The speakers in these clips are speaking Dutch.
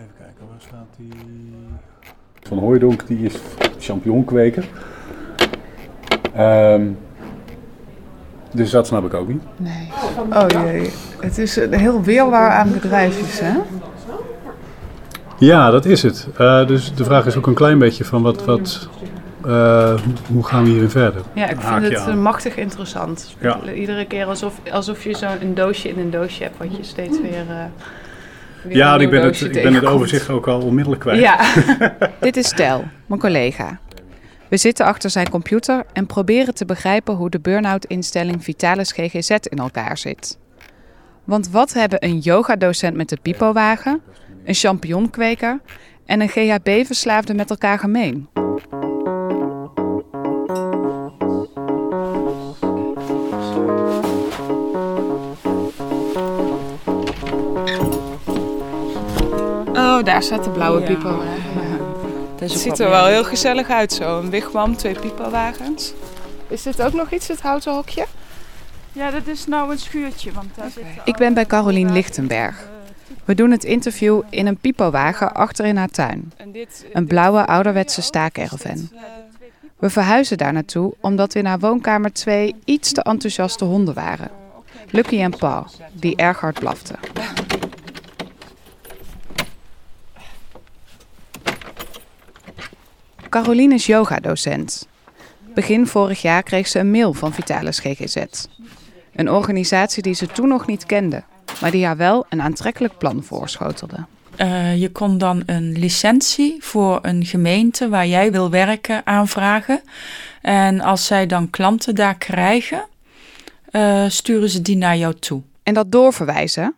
Even kijken, waar staat die? Van Hooijdonk die is champignonkweker. Ehm dus dat snap ik ook niet. Nee. Oh jee. Het is een heel weerwaar aan bedrijfjes, hè? Ja, dat is het. Eh, dus de vraag is ook een klein beetje van wat, wat, eh, hoe gaan we hierin verder? Ja, ik vind het aan. machtig interessant. Ja. Iedere keer alsof, alsof je zo'n doosje in een doosje hebt, wat je steeds weer. eh weer Ja, ik ben, het, ik ben het overzicht ook al onmiddellijk kwijt. Ja. Dit is Tel, mijn collega. We zitten achter zijn computer en proberen te begrijpen hoe de burn-out instelling Vitalis GGZ in elkaar zit. Want wat hebben een yogadocent met de pipowagen, een champignonkweker en een GHB-verslaafde met elkaar gemeen? Oh, daar staat de blauwe Ja. pipowagen. Het Het ziet er wel heel gezellig uit zo. Een wigwam, twee pipowagens. Is dit ook nog iets, het houten hokje? Ja, dat is nou een schuurtje. Want daar zit Ik ben bij Carolien Lichtenberg. We doen het interview in een pipowagen achter in haar tuin. Een blauwe ouderwetse staakerven. We verhuizen daar naartoe omdat we in haar woonkamer twee iets te enthousiaste honden waren. Lucky en Paul, die erg hard blaften. Caroline is yogadocent. Begin vorig jaar kreeg ze een mail van Vitalis GGZ. Een organisatie die ze toen nog niet kende, maar die haar wel een aantrekkelijk plan voorschotelde. Eh, je kon dan een licentie voor een gemeente waar jij wil werken aanvragen. En als zij dan klanten daar krijgen, eh, sturen ze die naar jou toe. En dat doorverwijzen,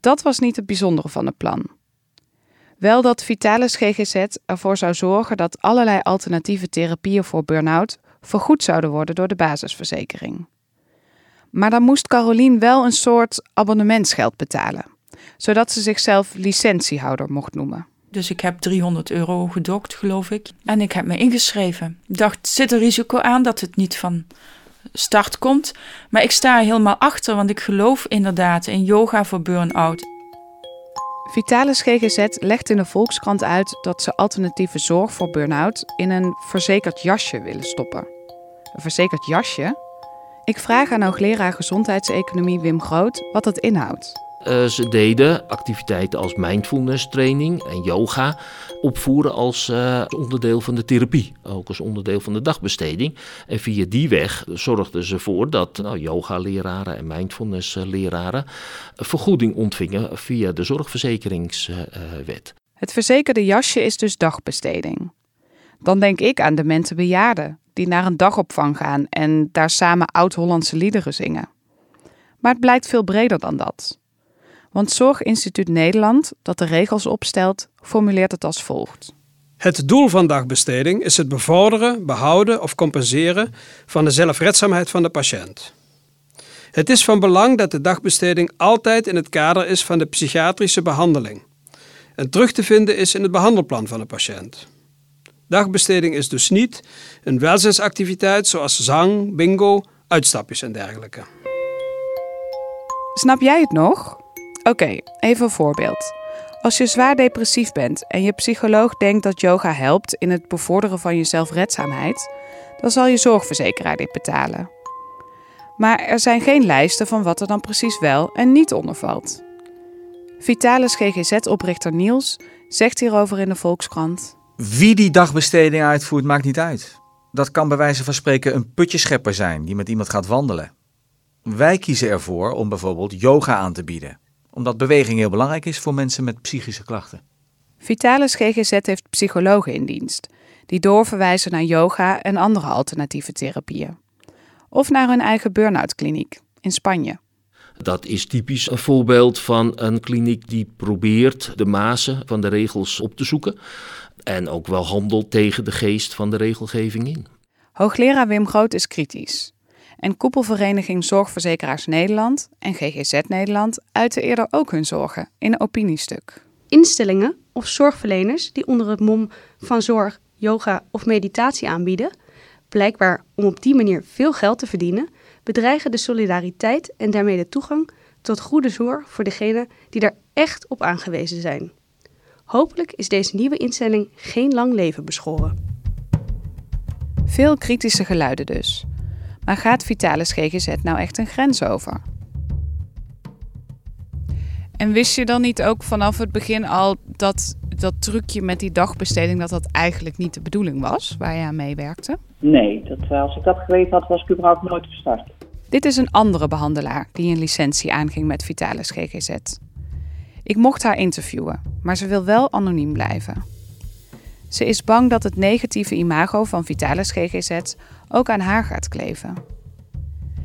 dat was niet het bijzondere van het plan. Wel dat Vitalis GGZ ervoor zou zorgen dat allerlei alternatieve therapieën voor burn-out vergoed zouden worden door de basisverzekering. Maar dan moest Carolien wel een soort abonnementsgeld betalen, zodat ze zichzelf licentiehouder mocht noemen. Dus ik heb 300 euro gedokt, geloof ik. En ik heb me ingeschreven. Ik dacht, zit er risico aan dat het niet van start komt? Maar ik sta er helemaal achter, want ik geloof inderdaad in yoga voor burn-out. Vitalis GGZ legt in de Volkskrant uit dat ze alternatieve zorg voor burn-out in een verzekerd jasje willen stoppen. Een verzekerd jasje? Ik vraag aan hoogleraar gezondheidseconomie Wim Groot wat dat inhoudt. Eh, ze deden activiteiten als mindfulness training en yoga opvoeren als eh, onderdeel van de therapie, ook als onderdeel van de dagbesteding. En via die weg zorgden ze ervoor dat nou, yoga-leraren en mindfulness-leraren vergoeding ontvingen via de zorgverzekeringswet. Het verzekerde jasje is dus dagbesteding. Dan denk ik aan demente bejaarden die naar een dagopvang gaan en daar samen oud-Hollandse liederen zingen. Maar het blijkt veel breder dan dat. Want Zorginstituut Nederland, dat de regels opstelt, formuleert het als volgt. Het doel van dagbesteding is het bevorderen, behouden of compenseren van de zelfredzaamheid van de patiënt. Het is van belang dat de dagbesteding altijd in het kader is van de psychiatrische behandeling en terug te vinden is in het behandelplan van de patiënt. Dagbesteding is dus niet een welzijnsactiviteit zoals zang, bingo, uitstapjes en dergelijke. Snap jij het nog? Oké, even een voorbeeld. Als je zwaar depressief bent en je psycholoog denkt dat yoga helpt in het bevorderen van je zelfredzaamheid, dan zal je zorgverzekeraar dit betalen. Maar er zijn geen lijsten van wat er dan precies wel en niet onder valt. Vitalis GGZ-oprichter Niels zegt hierover in de Volkskrant. Wie die dagbesteding uitvoert, maakt niet uit. Dat kan bij wijze van spreken een putjeschepper zijn die met iemand gaat wandelen. Wij kiezen ervoor om bijvoorbeeld yoga aan te bieden, omdat beweging heel belangrijk is voor mensen met psychische klachten. Vitalis GGZ heeft psychologen in dienst, die doorverwijzen naar yoga en andere alternatieve therapieën. Of naar hun eigen burn-out kliniek in Spanje. Dat is typisch een voorbeeld van een kliniek die probeert de mazen van de regels op te zoeken. En ook wel handelt tegen de geest van de regelgeving in. Hoogleraar Wim Groot is kritisch. En koepelvereniging Zorgverzekeraars Nederland en GGZ Nederland uiten eerder ook hun zorgen in een opiniestuk. Instellingen of zorgverleners die onder het mom van zorg, yoga of meditatie aanbieden, blijkbaar om op die manier veel geld te verdienen, bedreigen de solidariteit en daarmee de toegang tot goede zorg voor degenen die daar echt op aangewezen zijn. Hopelijk is deze nieuwe instelling geen lang leven beschoren. Veel kritische geluiden dus. Maar gaat Vitalis GGZ nou echt een grens over? En wist je dan niet ook vanaf het begin al dat dat trucje met die dagbesteding dat dat eigenlijk niet de bedoeling was waar je aan meewerkte? Nee, dat, eh, als ik dat geweten had, was ik überhaupt nooit gestart. Dit is een andere behandelaar die een licentie aanging met Vitalis GGZ. Ik mocht haar interviewen, maar ze wil wel anoniem blijven. Ze is bang dat het negatieve imago van Vitalis GGZ ook aan haar gaat kleven.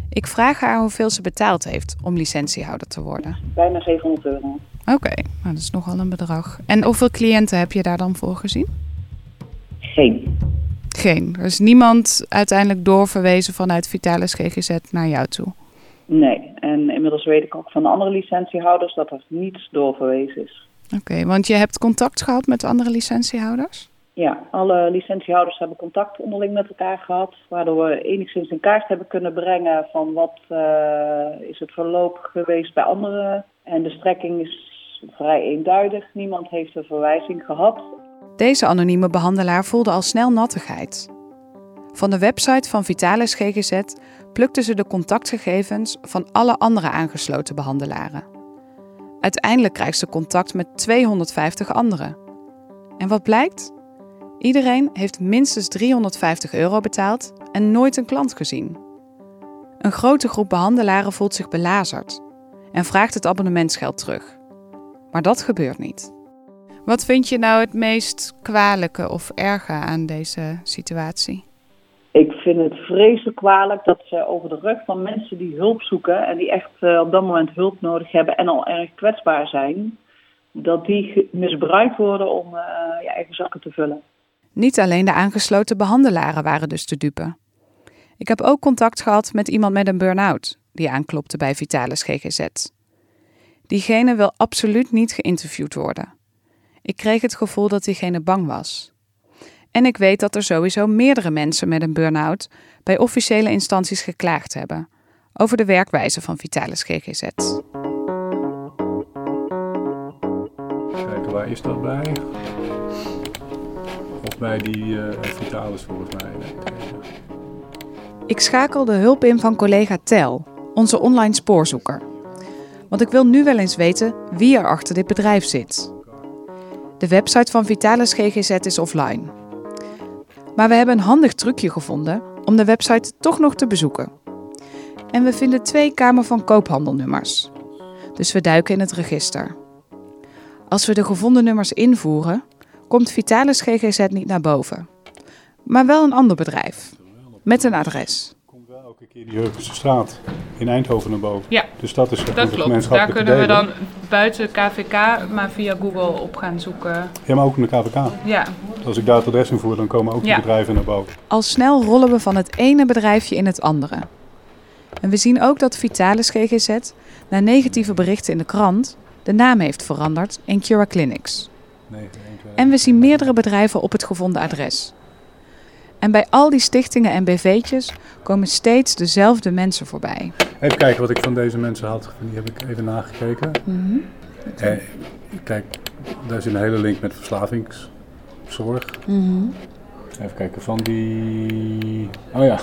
Ik vraag haar hoeveel ze betaald heeft om licentiehouder te worden. Bijna 700 euro. Oké, nou, dat is nogal een bedrag. En hoeveel cliënten heb je daar dan voor gezien? Geen. Geen. Er is niemand uiteindelijk doorverwezen vanuit Vitalis GGZ naar jou toe. Nee, en inmiddels weet ik ook van de andere licentiehouders dat er niets doorverwezen is. Oké, want je hebt contact gehad met andere licentiehouders? Ja, alle licentiehouders hebben contact onderling met elkaar gehad, waardoor we enigszins in kaart hebben kunnen brengen van wat uh, is het verloop geweest bij anderen. En de strekking is vrij eenduidig. Niemand heeft een verwijzing gehad. Deze anonieme behandelaar voelde al snel nattigheid. Van de website van Vitalis GGZ plukte ze de contactgegevens van alle andere aangesloten behandelaren. Uiteindelijk krijgt ze contact met 250 anderen. En wat blijkt? Iedereen heeft minstens 350 euro betaald en nooit een klant gezien. Een grote groep behandelaren voelt zich belazerd en vraagt het abonnementsgeld terug. Maar dat gebeurt niet. Wat vind je nou het meest kwalijke of erge aan deze situatie? Ik vind het vreselijk kwalijk dat ze over de rug van mensen die hulp zoeken en die echt uh, op dat moment hulp nodig hebben en al erg kwetsbaar zijn, dat die misbruikt worden om uh, je eigen zakken te vullen. Niet alleen de aangesloten behandelaren waren dus te dupe. Ik heb ook contact gehad met iemand met een burn-out die aanklopte bij Vitalis GGZ. Diegene wil absoluut niet geïnterviewd worden. Ik kreeg het gevoel dat diegene bang was. En ik weet dat er sowieso meerdere mensen met een burn-out bij officiële instanties geklaagd hebben over de werkwijze van Vitalis GGZ. Kijken, waar is dat bij? Of bij die Vitalis volgens mij. Ik schakelde hulp in van collega Tel, onze online spoorzoeker. Want ik wil nu wel eens weten wie er achter dit bedrijf zit. De website van Vitalis GGZ is offline. Maar we hebben een handig trucje gevonden om de website toch nog te bezoeken. En we vinden twee Kamer van Koophandelnummers. Dus we duiken in het register. Als we de gevonden nummers invoeren, komt Vitalis GGZ niet naar boven. Maar wel een ander bedrijf. Met een adres komt wel elke keer die Heuvelse straat in Eindhoven naar boven. Ja, dus dat is dat klopt. Daar kunnen we dan buiten KVK maar via Google op gaan zoeken. Ja, maar ook in de KVK. Ja. Als ik daar het adres invoer, dan komen ook die bedrijven naar boven. Al snel rollen we van het ene bedrijfje in het andere. En we zien ook dat Vitalis GGZ, na negatieve berichten in de krant, de naam heeft veranderd in Cura Clinics. En we zien meerdere bedrijven op het gevonden adres. En bij al die stichtingen en BV'tjes komen steeds dezelfde mensen voorbij. Even kijken wat ik van deze mensen had. Die heb ik even nagekeken. Mm eh, kijk, daar is een hele link met verslavingszorg. Mm Even kijken, van die... Oh ja.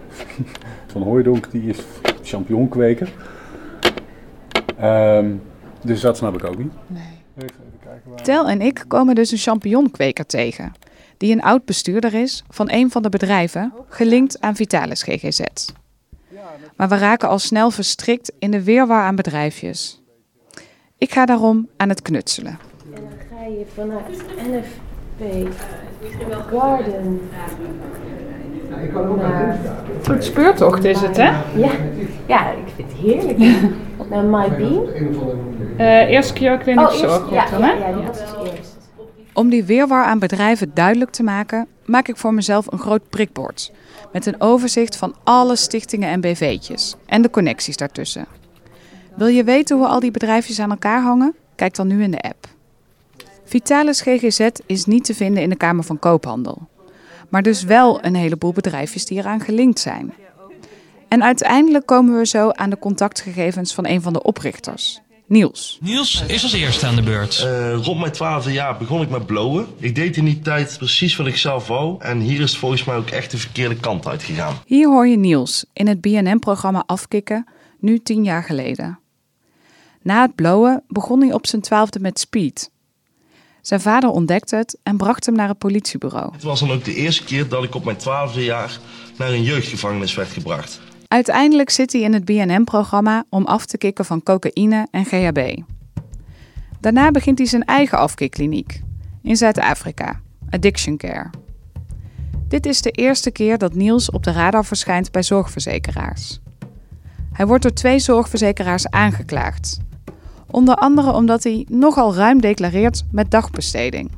van Hooidonk, die is champignonkweker. Um, dus dat snap ik ook niet. Nee. Even. Tel en ik komen dus een champignonkweker tegen die een oud bestuurder is van een van de bedrijven gelinkt aan Vitalis GGZ. Maar we raken al snel verstrikt in de weerwar aan bedrijfjes. Ik ga daarom aan het knutselen. En dan ga je vanuit NFP Garden naar... Een speurtocht is het, hè? Ja, ja ik vind het heerlijk. naar My Bean. Uh, eerst oh, Zorg, ja, ja, ja, eerst. Om die weerwar aan bedrijven duidelijk te maken, maak ik voor mezelf een groot prikbord. Met een overzicht van alle stichtingen en BV'tjes en de connecties daartussen. Wil je weten hoe al die bedrijfjes aan elkaar hangen? Kijk dan nu in de app. Vitalis GGZ is niet te vinden in de Kamer van Koophandel. Maar dus wel een heleboel bedrijfjes die eraan gelinkt zijn. En uiteindelijk komen we zo aan de contactgegevens van een van de oprichters, Niels. Niels is als eerste aan de beurt. Uh, rond mijn twaalfde jaar begon ik met blowen. Ik deed in die tijd precies wat ik zelf wou. En hier is het volgens mij ook echt de verkeerde kant uitgegaan. Hier hoor je Niels in het BNM-programma Afkikken, nu tien jaar geleden. Na het blowen begon hij op zijn twaalfde met speed. Zijn vader ontdekte het en bracht hem naar het politiebureau. Het was dan ook de eerste keer dat ik op mijn twaalfde jaar naar een jeugdgevangenis werd gebracht. Uiteindelijk zit hij in het BNM-programma om af te kicken van cocaïne en GHB. Daarna begint hij zijn eigen afkikkliniek in Zuid-Afrika, Addiction Care. Dit is de eerste keer dat Niels op de radar verschijnt bij zorgverzekeraars. Hij wordt door twee zorgverzekeraars aangeklaagd. Onder andere omdat hij nogal ruim declareert met dagbesteding.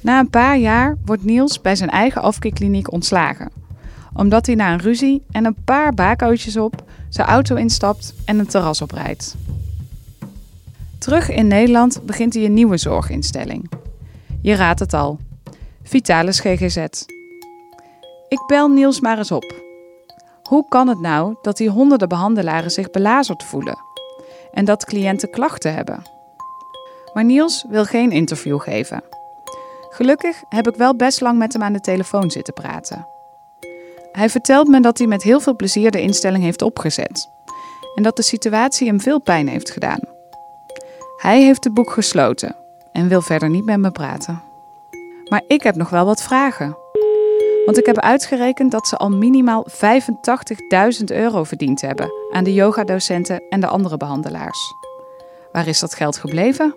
Na een paar jaar wordt Niels bij zijn eigen afkikkliniek ontslagen omdat hij na een ruzie en een paar bakootjes op zijn auto instapt en een terras oprijdt. Terug in Nederland begint hij een nieuwe zorginstelling. Je raadt het al. Vitalis GGZ. Ik bel Niels maar eens op. Hoe kan het nou dat die honderden behandelaren zich belazerd voelen? En dat cliënten klachten hebben? Maar Niels wil geen interview geven. Gelukkig heb ik wel best lang met hem aan de telefoon zitten praten. Hij vertelt me dat hij met heel veel plezier de instelling heeft opgezet en dat de situatie hem veel pijn heeft gedaan. Hij heeft het boek gesloten en wil verder niet met me praten. Maar ik heb nog wel wat vragen. Want ik heb uitgerekend dat ze al minimaal 85.000 euro verdiend hebben aan de yogadocenten en de andere behandelaars. Waar is dat geld gebleven?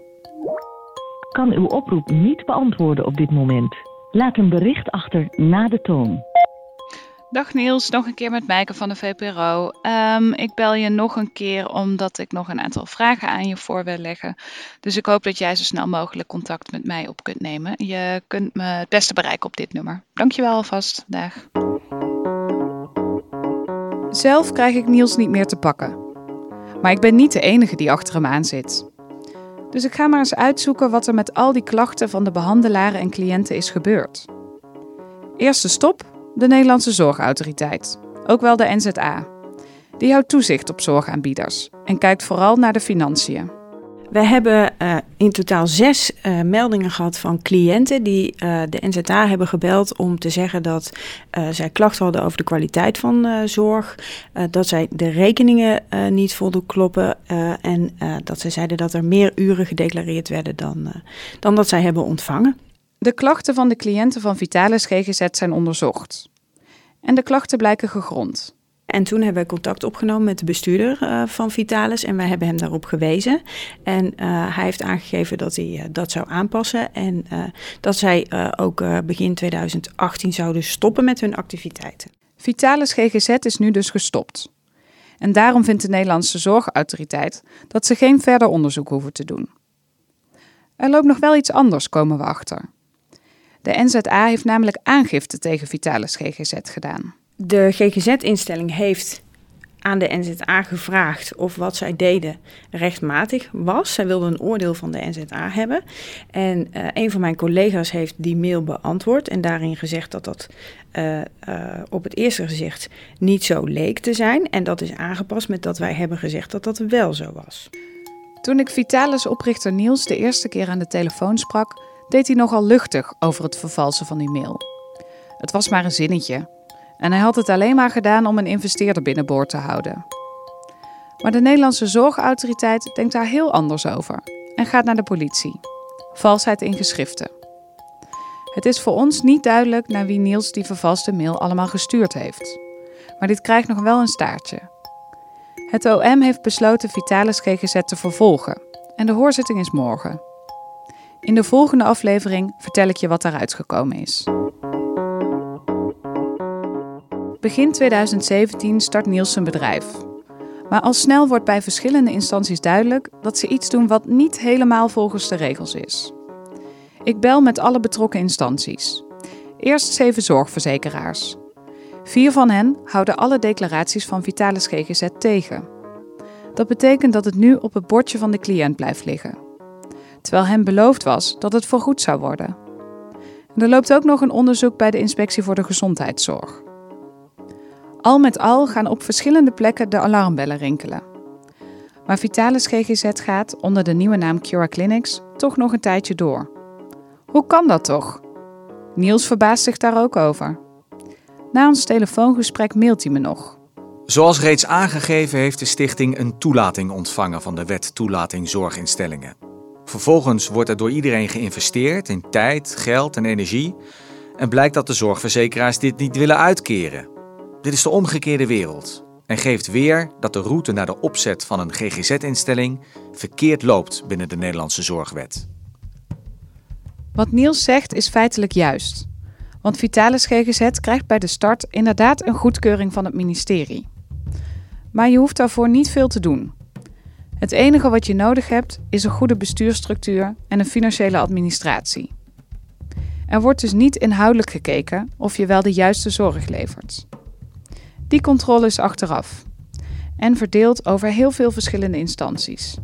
Kan uw oproep niet beantwoorden op dit moment. Laat een bericht achter na de toon. Dag Niels, nog een keer met Mijke van de VPRO. Ehm, ik bel je nog een keer omdat ik nog een aantal vragen aan je voor wil leggen. Dus ik hoop dat jij zo snel mogelijk contact met mij op kunt nemen. Je kunt me het beste bereiken op dit nummer. Dankjewel alvast. Dag. Zelf krijg ik Niels niet meer te pakken. Maar ik ben niet de enige die achter hem aan zit. Dus ik ga maar eens uitzoeken wat er met al die klachten van de behandelaren en cliënten is gebeurd. Eerste stop de Nederlandse Zorgautoriteit, ook wel de NZA. Die houdt toezicht op zorgaanbieders en kijkt vooral naar de financiën. We hebben uh, in totaal zes uh, meldingen gehad van cliënten die uh, de NZA hebben gebeld om te zeggen dat zij klachten hadden over de kwaliteit van zorg, dat zij de rekeningen niet voldoen kloppen en dat zij zeiden dat er meer uren gedeclareerd werden dan, dan dat zij hebben ontvangen. De klachten van de cliënten van Vitalis GGZ zijn onderzocht. En de klachten blijken gegrond. En toen hebben we contact opgenomen met de bestuurder uh, van Vitalis en wij hebben hem daarop gewezen. En uh, hij heeft aangegeven dat hij uh, dat zou aanpassen en dat zij ook begin 2018 zouden stoppen met hun activiteiten. Vitalis GGZ is nu dus gestopt. En daarom vindt de Nederlandse Zorgautoriteit dat ze geen verder onderzoek hoeven te doen. Er loopt nog wel iets anders, komen we achter. De NZA heeft namelijk aangifte tegen Vitalis GGZ gedaan. De GGZ-instelling heeft aan de NZA gevraagd of wat zij deden rechtmatig was. Zij wilden een oordeel van de NZA hebben. En uh, een van mijn collega's heeft die mail beantwoord en daarin gezegd dat dat uh, uh, op het eerste gezicht niet zo leek te zijn. En dat is aangepast met dat wij hebben gezegd dat dat wel zo was. Toen ik Vitalis-oprichter Niels de eerste keer aan de telefoon sprak, deed hij nogal luchtig over het vervalsen van die mail. Het was maar een zinnetje. En hij had het alleen maar gedaan om een investeerder binnenboord te houden. Maar de Nederlandse Zorgautoriteit denkt daar heel anders over en gaat naar de politie. Valsheid in geschriften. Het is voor ons niet duidelijk naar wie Niels die vervalste mail allemaal gestuurd heeft. Maar dit krijgt nog wel een staartje. Het OM heeft besloten Vitalis GGZ te vervolgen en de hoorzitting is morgen. In de volgende aflevering vertel ik je wat daaruit gekomen is. Begin 2017 start Niels zijn bedrijf. Maar al snel wordt bij verschillende instanties duidelijk dat ze iets doen wat niet helemaal volgens de regels is. Ik bel met alle betrokken instanties. Eerst zeven zorgverzekeraars. Vier van hen houden alle declaraties van Vitalis GGZ tegen. Dat betekent dat het nu op het bordje van de cliënt blijft liggen terwijl hem beloofd was dat het voorgoed zou worden. er loopt ook nog een onderzoek bij de Inspectie voor de Gezondheidszorg. Al met al gaan op verschillende plekken de alarmbellen rinkelen. Maar Vitalis GGZ gaat onder de nieuwe naam Cura Clinics toch nog een tijdje door. Hoe kan dat toch? Niels verbaast zich daar ook over. Na ons telefoongesprek mailt hij me nog. Zoals reeds aangegeven heeft de stichting een toelating ontvangen van de wet toelating zorginstellingen. Vervolgens wordt er door iedereen geïnvesteerd in tijd, geld en energie en blijkt dat de zorgverzekeraars dit niet willen uitkeren. Dit is de omgekeerde wereld en geeft weer dat de route naar de opzet van een GGZ-instelling verkeerd loopt binnen de Nederlandse zorgwet. Wat Niels zegt is feitelijk juist. Want Vitalis GGZ krijgt bij de start inderdaad een goedkeuring van het ministerie. Maar je hoeft daarvoor niet veel te doen. Het enige wat je nodig hebt is een goede bestuurstructuur en een financiële administratie. Er wordt dus niet inhoudelijk gekeken of je wel de juiste zorg levert. Die controle is achteraf en verdeeld over heel veel verschillende instanties.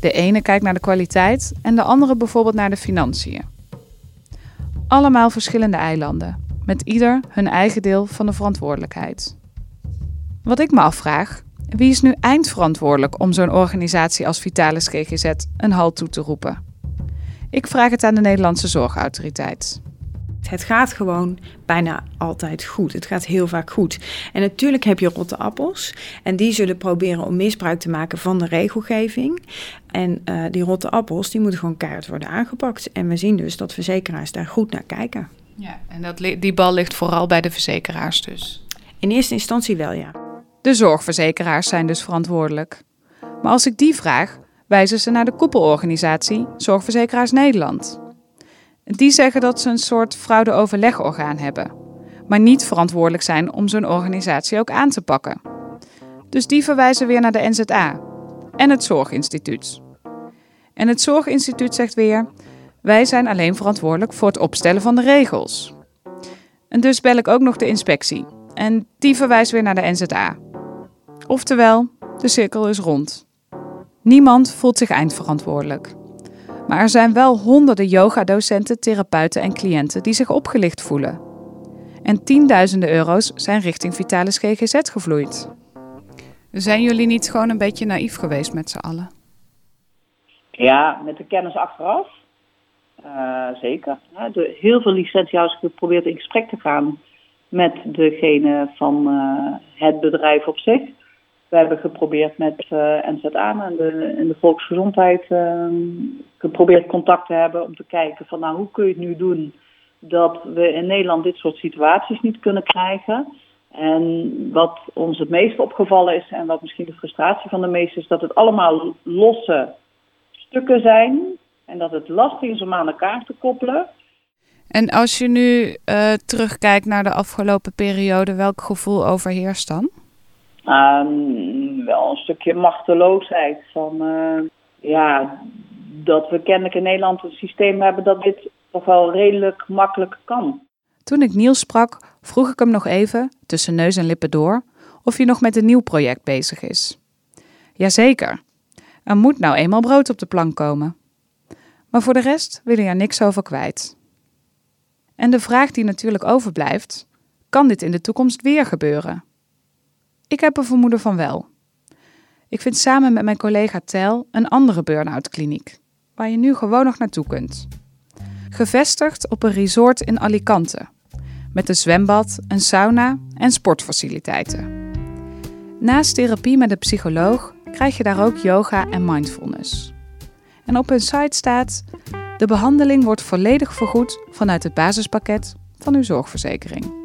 De ene kijkt naar de kwaliteit en de andere bijvoorbeeld naar de financiën. Allemaal verschillende eilanden, met ieder hun eigen deel van de verantwoordelijkheid. Wat ik me afvraag, wie is nu eindverantwoordelijk om zo'n organisatie als Vitalis GGZ een halt toe te roepen? Ik vraag het aan de Nederlandse Zorgautoriteit. Het gaat gewoon bijna altijd goed. Het gaat heel vaak goed. En natuurlijk heb je rotte appels. En die zullen proberen om misbruik te maken van de regelgeving. En uh, die rotte appels, die moeten gewoon keihard worden aangepakt. En we zien dus dat verzekeraars daar goed naar kijken. Ja, en dat, die bal ligt vooral bij de verzekeraars dus. In eerste instantie wel, ja. De zorgverzekeraars zijn dus verantwoordelijk. Maar als ik die vraag, wijzen ze naar de koepelorganisatie Zorgverzekeraars Nederland. Die zeggen dat ze een soort fraude-overlegorgaan hebben, maar niet verantwoordelijk zijn om zo'n organisatie ook aan te pakken. Dus die verwijzen weer naar de NZA en het Zorginstituut. En het Zorginstituut zegt weer: wij zijn alleen verantwoordelijk voor het opstellen van de regels. En dus bel ik ook nog de inspectie. En die verwijst weer naar de NZA. Oftewel, de cirkel is rond. Niemand voelt zich eindverantwoordelijk. Maar er zijn wel honderden yogadocenten, therapeuten en cliënten die zich opgelicht voelen. En tienduizenden euro's zijn richting Vitalis GGZ gevloeid. Zijn jullie niet gewoon een beetje naïef geweest met z'n allen? Ja, met de kennis achteraf. Uh, zeker. Heel veel licentiehouders geprobeerd in gesprek te gaan met degene van uh, het bedrijf op zich. We hebben geprobeerd met uh, NZA en de, de volksgezondheid uh, geprobeerd contact te hebben om te kijken van nou hoe kun je het nu doen dat we in Nederland dit soort situaties niet kunnen krijgen. En wat ons het meest opgevallen is en wat misschien de frustratie van de meesten is dat het allemaal losse stukken zijn en dat het lastig is om aan elkaar te koppelen. En als je nu uh, terugkijkt naar de afgelopen periode, welk gevoel overheerst dan? Um, wel een stukje machteloosheid. Van uh, ja, dat we kennelijk in Nederland een systeem hebben dat dit toch wel redelijk makkelijk kan. Toen ik Niels sprak, vroeg ik hem nog even, tussen neus en lippen door, of hij nog met een nieuw project bezig is. Jazeker, er moet nou eenmaal brood op de plank komen. Maar voor de rest wil hij er niks over kwijt. En de vraag die natuurlijk overblijft: kan dit in de toekomst weer gebeuren? Ik heb een vermoeden van wel. Ik vind samen met mijn collega Tel een andere burn-out kliniek, waar je nu gewoon nog naartoe kunt. Gevestigd op een resort in Alicante, met een zwembad, een sauna en sportfaciliteiten. Naast therapie met een psycholoog krijg je daar ook yoga en mindfulness. En op hun site staat: de behandeling wordt volledig vergoed vanuit het basispakket van uw zorgverzekering.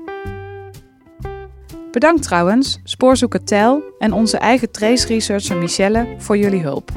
Bedankt trouwens, spoorzoeker Tel en onze eigen trace researcher Michelle voor jullie hulp.